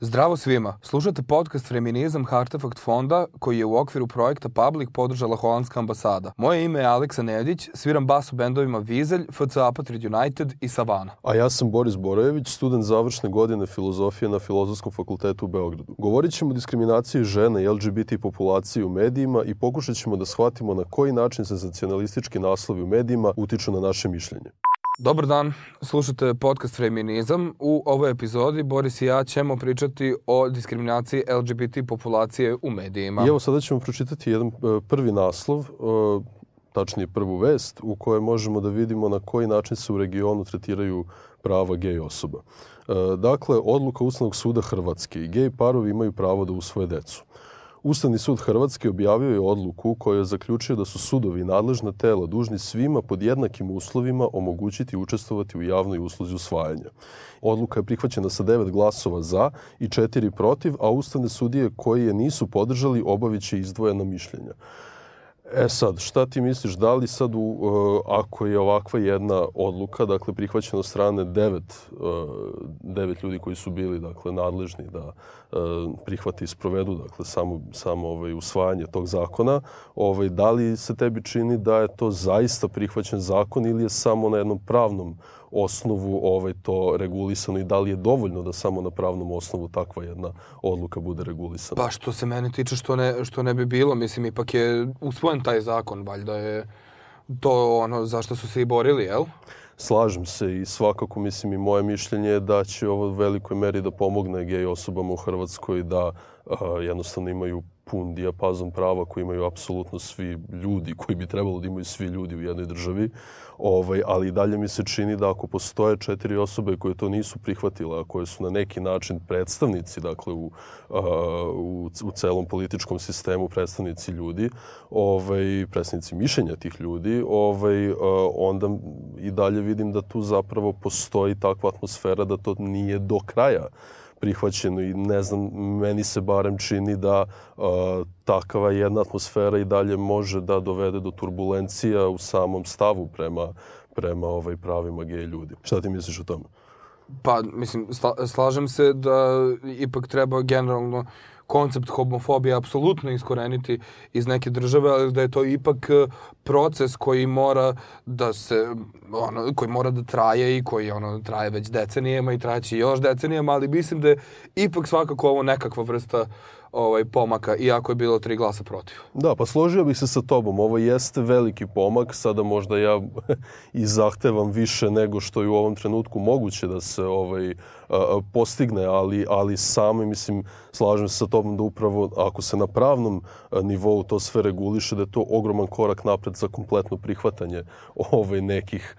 Zdravo svima! Slušate podcast Feminizam Hartefakt fonda koji je u okviru projekta Public podržala Holandska ambasada. Moje ime je Aleksa Nedić, sviram bas u bendovima Vizelj, FC Apatrid United i Savana. A ja sam Boris Borojević, student završne godine filozofije na Filozofskom fakultetu u Beogradu. Govorit ćemo o diskriminaciji žena i LGBT populacije u medijima i pokušat ćemo da shvatimo na koji način senzacionalistički naslovi u medijima utiču na naše mišljenje. Dobar dan, slušate podcast Feminizam. U ovoj epizodi Boris i ja ćemo pričati o diskriminaciji LGBT populacije u medijima. I evo sada ćemo pročitati jedan e, prvi naslov, e, tačnije prvu vest, u kojoj možemo da vidimo na koji način se u regionu tretiraju prava gej osoba. E, dakle, odluka Ustavnog suda Hrvatske gej parovi imaju pravo da usvoje decu. Ustavni sud Hrvatske objavio je odluku koja je zaključio da su sudovi i nadležna tela dužni svima pod jednakim uslovima omogućiti učestvovati u javnoj usluzi usvajanja. Odluka je prihvaćena sa devet glasova za i četiri protiv, a ustavne sudije koji je nisu podržali obavit će izdvojena mišljenja. E sad, šta ti misliš, da li sad, u, uh, ako je ovakva jedna odluka, dakle, prihvaćena strane devet, uh, devet ljudi koji su bili, dakle, nadležni da uh, prihvati i sprovedu, dakle, samo, samo ovaj, usvajanje tog zakona, ovaj, da li se tebi čini da je to zaista prihvaćen zakon ili je samo na jednom pravnom osnovu ovaj, to regulisano i da li je dovoljno da samo na pravnom osnovu takva jedna odluka bude regulisana? Pa što se mene tiče što ne, što ne bi bilo, mislim ipak je usvojen taj zakon, valjda je to ono zašto su se i borili, jel? Slažem se i svakako mislim i moje mišljenje je da će ovo u velikoj meri da pomogne gej osobama u Hrvatskoj da a, jednostavno imaju pun dijapazon prava koji imaju apsolutno svi ljudi, koji bi trebalo da imaju svi ljudi u jednoj državi. Ovaj, ali dalje mi se čini da ako postoje četiri osobe koje to nisu prihvatile, a koje su na neki način predstavnici, dakle u, u, u celom političkom sistemu predstavnici ljudi, ovaj, predstavnici mišljenja tih ljudi, ovaj, onda i dalje vidim da tu zapravo postoji takva atmosfera da to nije do kraja prihvaćeno i ne znam, meni se barem čini da uh, takava jedna atmosfera i dalje može da dovede do turbulencija u samom stavu prema, prema ovaj pravima gej ljudi. Šta ti misliš o tome? Pa, mislim, slažem se da ipak treba generalno koncept homofobije apsolutno iskoreniti iz neke države, ali da je to ipak e, proces koji mora da se ono koji mora da traje i koji ono traje već decenijama i traće još decenijama, ali mislim da je ipak svakako ovo nekakva vrsta ovaj pomaka, iako je bilo tri glasa protiv. Da, pa složio bih se sa tobom. Ovo jeste veliki pomak. Sada možda ja i zahtevam više nego što je u ovom trenutku moguće da se ovaj postigne, ali, ali same, mislim, slažem se sa tobom da upravo ako se na pravnom nivou to sve reguliše, da je to ogroman korak napred za kompletno prihvatanje ovaj nekih,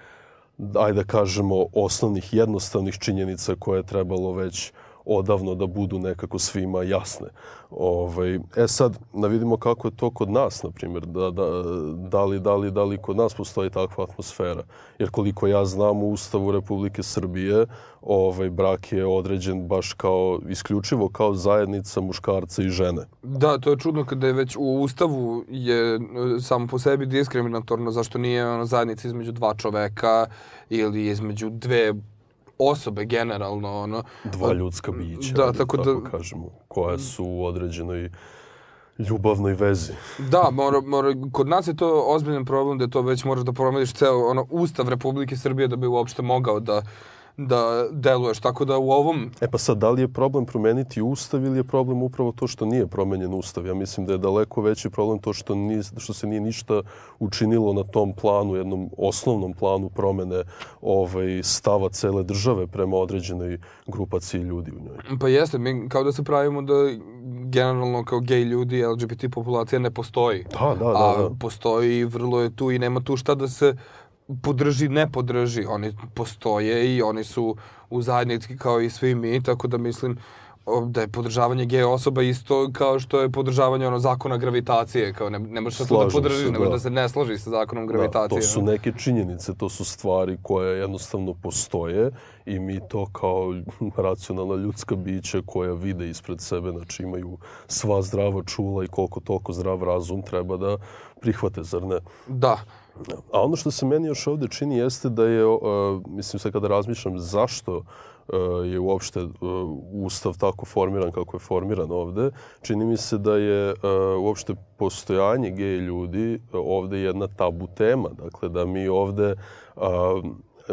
ajde da kažemo, osnovnih, jednostavnih činjenica koje je trebalo već odavno da budu nekako svima jasne. Ovaj, e sad, da vidimo kako je to kod nas, na primjer, da, da, da, li, da, li, da li kod nas postoji takva atmosfera. Jer koliko ja znam u Ustavu Republike Srbije, ovaj, brak je određen baš kao, isključivo kao zajednica muškarca i žene. Da, to je čudno kada je već u Ustavu je e, samo po sebi diskriminatorno, zašto nije ono, zajednica između dva čoveka ili između dve osobe generalno ono dva ljudska bića da tako da tako kažemo koja su u određenoj ljubavnoj vezi. Da, mora, mora, kod nas je to ozbiljan problem da to već moraš da promeniš ceo ono, ustav Republike Srbije da bi uopšte mogao da da deluješ. Tako da u ovom... E pa sad, da li je problem promeniti ustav ili je problem upravo to što nije promenjen ustav? Ja mislim da je daleko veći problem to što, nije, što se nije ništa učinilo na tom planu, jednom osnovnom planu promene ovaj, stava cele države prema određenoj grupaciji ljudi u njoj. Pa jeste, mi kao da se pravimo da generalno kao gej ljudi, LGBT populacija ne postoji. Da, da, da. da. A postoji, vrlo je tu i nema tu šta da se podrži, ne podrži. Oni postoje i oni su u zajednici kao i svi mi, tako da mislim da je podržavanje gej osoba isto kao što je podržavanje ono zakona gravitacije, kao ne, ne možeš to da podrži, se, ne možeš da. da se ne složi sa zakonom gravitacije. Da, to su neke činjenice, to su stvari koje jednostavno postoje i mi to kao racionalna ljudska bića koja vide ispred sebe, znači imaju sva zdrava čula i koliko toliko zdrav razum treba da prihvate, zar ne? Da. A ono što se meni još ovde čini jeste da je, uh, mislim sad kada razmišljam zašto uh, je uopšte uh, ustav tako formiran kako je formiran ovde, čini mi se da je uopšte postojanje gej ljudi ovde jedna tabu tema. Dakle, da mi ovde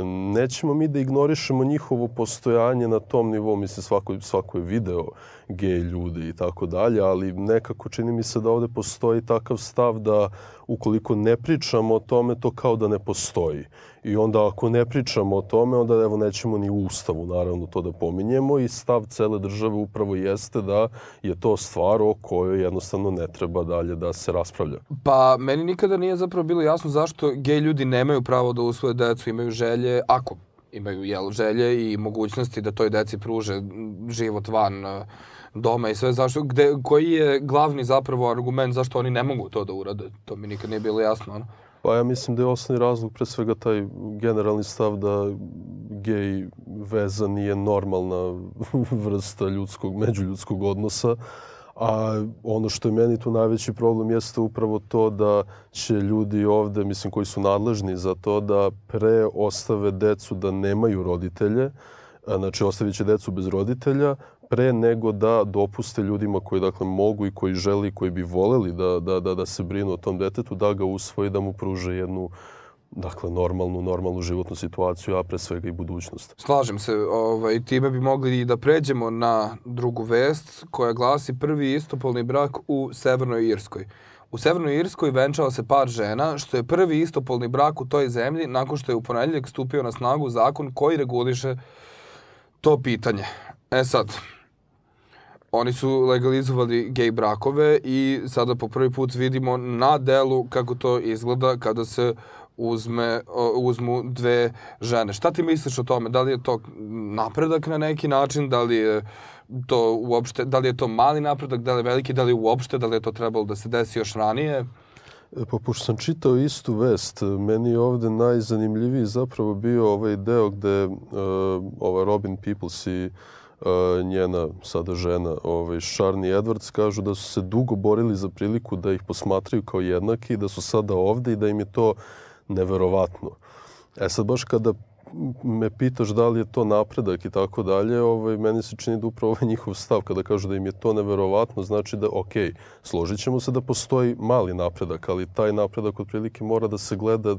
nećemo mi da ignorišemo njihovo postojanje na tom nivou, mislim svako, svako je video gej ljudi i tako dalje, ali nekako čini mi se da ovde postoji takav stav da ukoliko ne pričamo o tome, to kao da ne postoji. I onda ako ne pričamo o tome, onda evo nećemo ni u Ustavu naravno to da pominjemo i stav cele države upravo jeste da je to stvar o kojoj jednostavno ne treba dalje da se raspravlja. Pa meni nikada nije zapravo bilo jasno zašto gej ljudi nemaju pravo da usvoje decu, imaju želje, ako imaju jel, želje i mogućnosti da toj deci pruže život van doma i sve zašto, gde, koji je glavni zapravo argument zašto oni ne mogu to da urade? To mi nikad nije bilo jasno. Ono. Pa ja mislim da je osnovni razlog pre svega taj generalni stav da gej veza nije normalna vrsta ljudskog, međuljudskog odnosa. A ono što je meni tu najveći problem jeste upravo to da će ljudi ovde, mislim, koji su nadležni za to, da pre ostave decu da nemaju roditelje, znači ostavit će decu bez roditelja, pre nego da dopuste ljudima koji dakle mogu i koji želi i koji bi voleli da, da, da, da se brinu o tom detetu, da ga usvoji, da mu pruže jednu dakle, normalnu, normalnu životnu situaciju, a pre svega i budućnost. Slažem se, ovaj, time bi mogli i da pređemo na drugu vest koja glasi prvi istopolni brak u Severnoj Irskoj. U Severnoj Irskoj venčao se par žena, što je prvi istopolni brak u toj zemlji nakon što je u ponedjeljak stupio na snagu zakon koji reguliše to pitanje. E sad, oni su legalizovali gej brakove i sada po prvi put vidimo na delu kako to izgleda kada se uzme, uzmu dve žene. Šta ti misliš o tome? Da li je to napredak na neki način? Da li je to uopšte, da li je to mali napredak, da li je veliki, da li uopšte, da li je to trebalo da se desi još ranije? E, pa pošto sam čitao istu vest, meni je ovde najzanimljiviji zapravo bio ovaj deo gde uh, ova Robin Peoples i njena sada žena, ovaj, Šarni Edwards, kažu da su se dugo borili za priliku da ih posmatraju kao jednaki, da su sada ovde i da im je to neverovatno. E sad baš kada me pitaš da li je to napredak i tako dalje, ovaj, meni se čini da upravo ovaj njihov stav kada kažu da im je to neverovatno, znači da, ok, složit ćemo se da postoji mali napredak, ali taj napredak otprilike mora da se gleda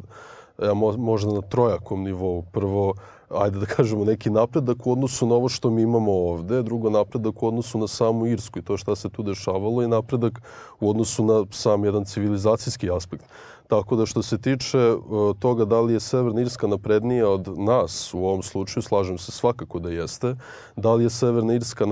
ja, možda na trojakom nivou. Prvo, ajde da kažemo, neki napredak u odnosu na ovo što mi imamo ovde, drugo napredak u odnosu na samu Irsku i to šta se tu dešavalo i napredak u odnosu na sam jedan civilizacijski aspekt. Tako da što se tiče uh, toga da li je Severna Irska naprednija od nas u ovom slučaju, slažem se svakako da jeste. Da li je Severna Irska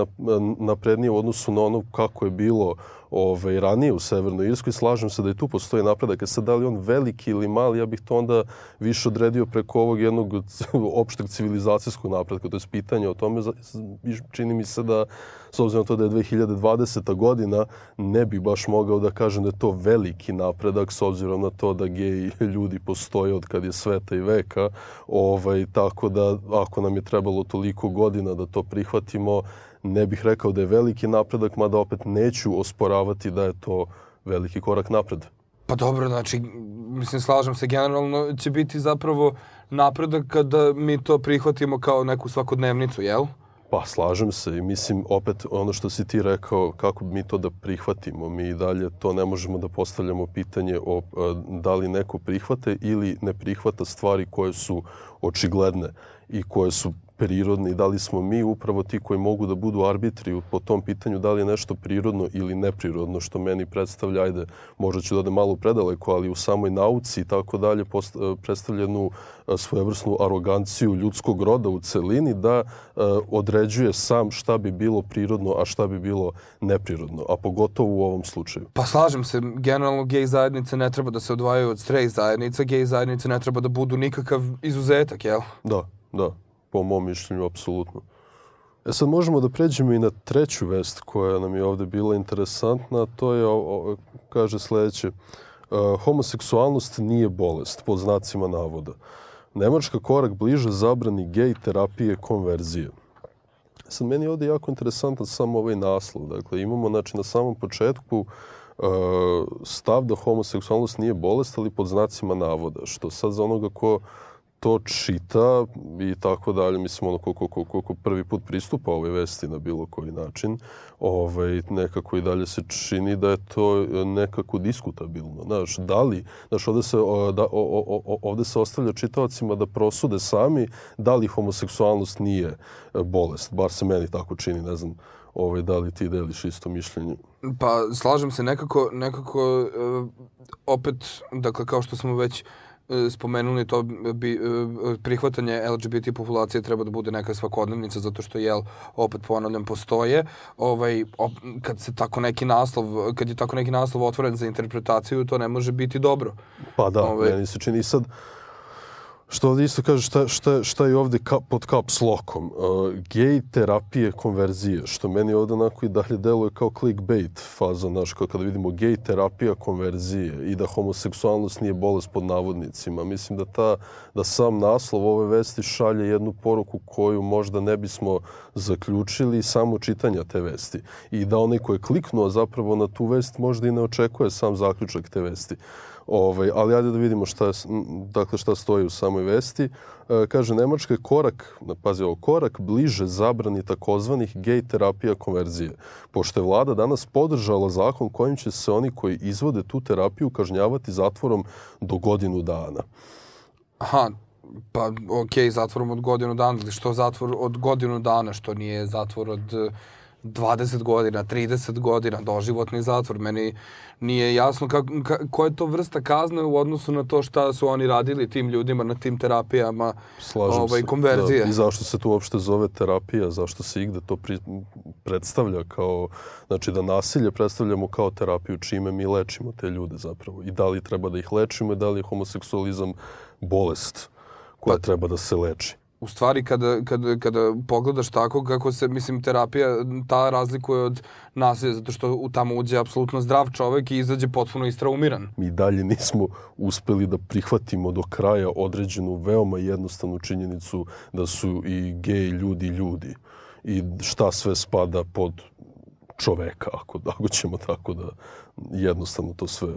naprednija u odnosu na ono kako je bilo ovaj, ranije u Severnoj Irskoj, slažem se da je tu postoji napredak. E sad, da li on veliki ili mali, ja bih to onda više odredio preko ovog jednog opšteg civilizacijskog napredka. To je pitanje o tome, čini mi se da, s obzirom na to da je 2020. godina, ne bih baš mogao da kažem da je to veliki napredak, s obzirom na to da gej ljudi postoje od kad je sveta i veka. Ovaj, tako da, ako nam je trebalo toliko godina da to prihvatimo, ne bih rekao da je veliki napredak, mada opet neću osporavati da je to veliki korak napred. Pa dobro, znači, mislim, slažem se, generalno će biti zapravo napredak kada mi to prihvatimo kao neku svakodnevnicu, jel? Pa, slažem se i mislim, opet, ono što si ti rekao, kako bi mi to da prihvatimo, mi dalje to ne možemo da postavljamo pitanje o da li neko prihvate ili ne prihvata stvari koje su očigledne i koje su prirodni, da li smo mi upravo ti koji mogu da budu arbitri po tom pitanju da li je nešto prirodno ili neprirodno, što meni predstavlja, ajde, možda ću da ode malo predaleko, ali u samoj nauci i tako dalje e, predstavlja jednu e, svojevrsnu aroganciju ljudskog roda u celini da uh, određuje sam šta bi bilo prirodno, a šta bi bilo neprirodno, a pogotovo u ovom slučaju. Pa slažem se, generalno gej zajednice ne treba da se odvajaju od straight zajednica, gej zajednice ne treba da budu nikakav izuzetak, jel? Da, da po mom mišljenju, apsolutno. E sad možemo da pređemo i na treću vest koja nam je ovde bila interesantna, to je, kaže sledeće, uh, homoseksualnost nije bolest, pod znacima navoda. Nemačka korak bliže zabrani gej terapije konverzije. Sad, meni je ovde jako interesantan samo ovaj naslov. Dakle, imamo, znači, na samom početku stav da homoseksualnost nije bolest, ali pod znacima navoda, što sad za onoga ko to čita i tako dalje, mislim, ono, koliko, koliko, koliko prvi put pristupa ovoj vesti na bilo koji način, ovaj, nekako i dalje se čini da je to nekako diskutabilno. Znaš, da li, znaš, ovde se, da, o, o, ovde se ostavlja čitavacima da prosude sami da li homoseksualnost nije e, bolest, bar se meni tako čini, ne znam, ovaj, da li ti deliš isto mišljenje? Pa, slažem se, nekako, nekako, uh, opet, dakle, kao što smo već E, spomenuli to bi, e, prihvatanje LGBT populacije treba da bude neka svakodnevnica zato što jel opet ponavljam postoje ovaj op, kad se tako neki naslov kad je tako neki naslov otvoren za interpretaciju to ne može biti dobro. Pa da, ovaj, meni se čini sad Što ovdje isto kaže šta, šta, šta je ovdje kap, pod caps lockom. Uh, gej terapije konverzije, što meni ovdje onako i dalje deluje kao clickbait faza, znaš, kao kada vidimo gej terapija konverzije i da homoseksualnost nije bolest pod navodnicima. Mislim da, ta, da sam naslov ove vesti šalje jednu poruku koju možda ne bismo zaključili samo čitanja te vesti. I da onaj ko je kliknuo zapravo na tu vest možda i ne očekuje sam zaključak te vesti. Ovaj, ali ajde da vidimo šta, dakle, šta stoji u samoj vesti. E, kaže, Nemačka je korak, pazi ovo, korak bliže zabrani takozvanih gej terapija konverzije, pošto je vlada danas podržala zakon kojim će se oni koji izvode tu terapiju kažnjavati zatvorom do godinu dana. Aha, pa okej, okay, zatvorom od godinu dana, ali što zatvor od godinu dana, što nije zatvor od 20 godina, 30 godina, doživotni zatvor. Meni nije jasno kako, ka, koja je to vrsta kazne u odnosu na to šta su oni radili tim ljudima na tim terapijama Slažem ovaj, se. konverzije. Da. I zašto se to uopšte zove terapija, zašto se igde to pri, predstavlja kao, znači da nasilje predstavljamo kao terapiju, čime mi lečimo te ljude zapravo. I da li treba da ih lečimo i da li je homoseksualizam bolest koja pa, treba da se leči u stvari kada, kada, kada pogledaš tako kako se, mislim, terapija ta razlikuje od nasilja, zato što u tamo uđe apsolutno zdrav čovek i izađe potpuno istraumiran. Mi dalje nismo uspeli da prihvatimo do kraja određenu veoma jednostavnu činjenicu da su i gej ljudi ljudi i šta sve spada pod čoveka, ako, ako ćemo tako da jednostavno to sve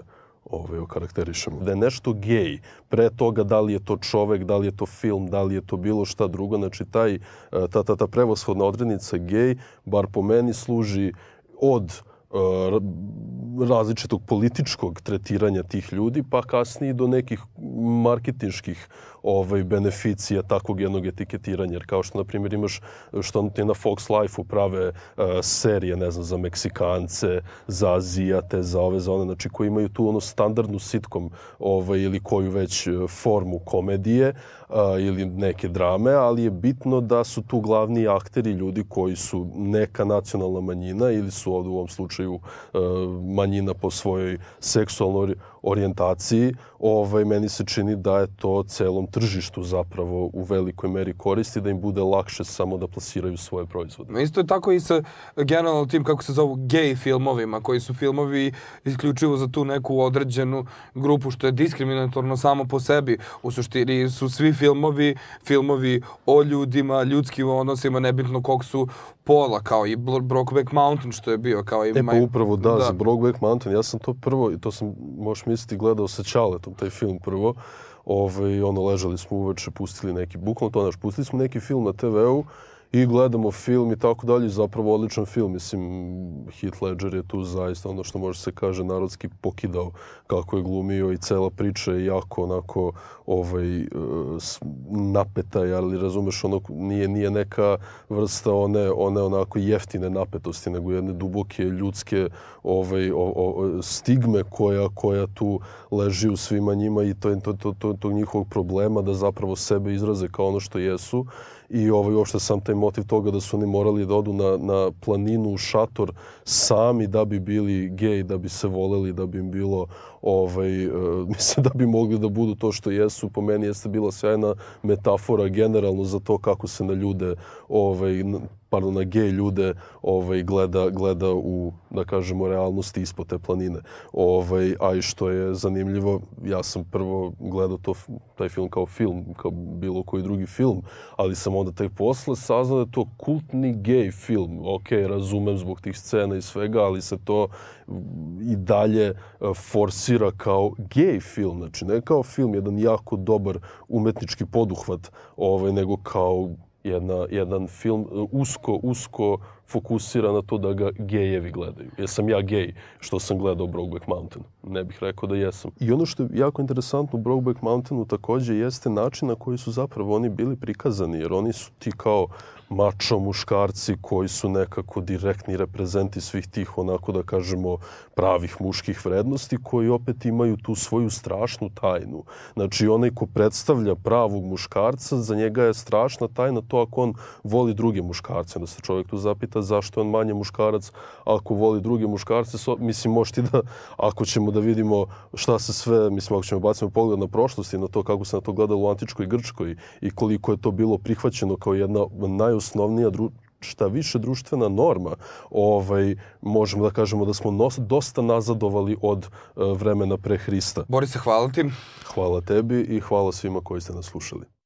ovaj, okarakterišemo. Da je nešto gej, pre toga da li je to čovek, da li je to film, da li je to bilo šta drugo, znači taj, e, ta, ta, ta prevoshodna odrednica gej, bar po meni, služi od uh, različitog političkog tretiranja tih ljudi, pa kasnije do nekih marketinških ovaj, beneficija takvog jednog etiketiranja. Jer kao što, na primjer, imaš što ti na Fox Life-u prave uh, serije, ne znam, za Meksikance, za Azijate, za ove, za one, znači koji imaju tu ono standardnu sitkom ovaj, ili koju već e, formu komedije uh, ili neke drame, ali je bitno da su tu glavni akteri ljudi koji su neka nacionalna manjina ili su ovdje u ovom slučaju uh, manjina po svojoj seksualnoj orijentaciji, ovaj, meni se čini da je to celom tržištu zapravo u velikoj meri koristi, da im bude lakše samo da plasiraju svoje proizvode. Isto je tako i sa generalno tim, kako se zovu, gay filmovima, koji su filmovi isključivo za tu neku određenu grupu, što je diskriminatorno samo po sebi. U suštini su svi filmovi, filmovi o ljudima, ljudskim odnosima, nebitno kog su pola, kao i Brokeback Mountain, što je bio, kao i... E pa upravo, da, da, za Brokeback Mountain, ja sam to prvo, i to sam, možeš misliti, gledao sa Čaletom, taj film prvo, ovaj, ono, ležali smo uveče, pustili neki, bukvalno to, naš, pustili smo neki film na TV-u i gledamo film i tako dalje, zapravo odličan film. Mislim, Heath Ledger je tu zaista ono što može se kaže narodski pokidao kako je glumio i cela priča je jako onako ovaj, e, napeta, ali razumeš, ono nije, nije neka vrsta one, one onako jeftine napetosti, nego jedne duboke ljudske ovaj, o, o, stigme koja, koja tu leži u svima njima i to, to, to, to, to njihovog problema da zapravo sebe izraze kao ono što jesu i ovaj, uopšte sam taj motiv toga da su oni morali da odu na, na planinu u šator sami da bi bili gej, da bi se voleli, da bi im bilo ovaj, uh, mislim da bi mogli da budu to što jesu. Po meni jeste bila sjajna metafora generalno za to kako se na ljude ovaj, pardon, na gej ljude ovaj, gleda, gleda u, da kažemo, realnosti ispod te planine. Ovaj, a i što je zanimljivo, ja sam prvo gledao to, taj film kao film, kao bilo koji drugi film, ali sam onda tek posle saznao da je to kultni gej film. Ok, razumem zbog tih scena i svega, ali se to i dalje e, forsira kao gej film. Znači, ne kao film, jedan jako dobar umetnički poduhvat, ovaj, nego kao jedna, jedan film e, usko, usko fokusira na to da ga gejevi gledaju. Jesam ja gej što sam gledao Brokeback Mountain? Ne bih rekao da jesam. I ono što je jako interesantno u Brokeback Mountainu takođe jeste način na koji su zapravo oni bili prikazani, jer oni su ti kao mačo muškarci koji su nekako direktni reprezenti svih tih, onako da kažemo, pravih muških vrednosti, koji opet imaju tu svoju strašnu tajnu. Znači, onaj ko predstavlja pravog muškarca, za njega je strašna tajna to ako on voli druge muškarce. Da se čovjek tu zapita zašto je on manje muškarac ako voli druge muškarce. So, mislim, možete da, ako ćemo da vidimo šta se sve, mislim, ako ćemo bacimo pogled na prošlost i na to kako se na to gledalo u Antičkoj Grčkoj i koliko je to bilo prihvaćeno kao jedna naj najosnovnija dru, šta više društvena norma, ovaj, možemo da kažemo da smo nos, dosta nazadovali od uh, vremena pre Hrista. Borise, hvala ti. Hvala tebi i hvala svima koji ste nas slušali.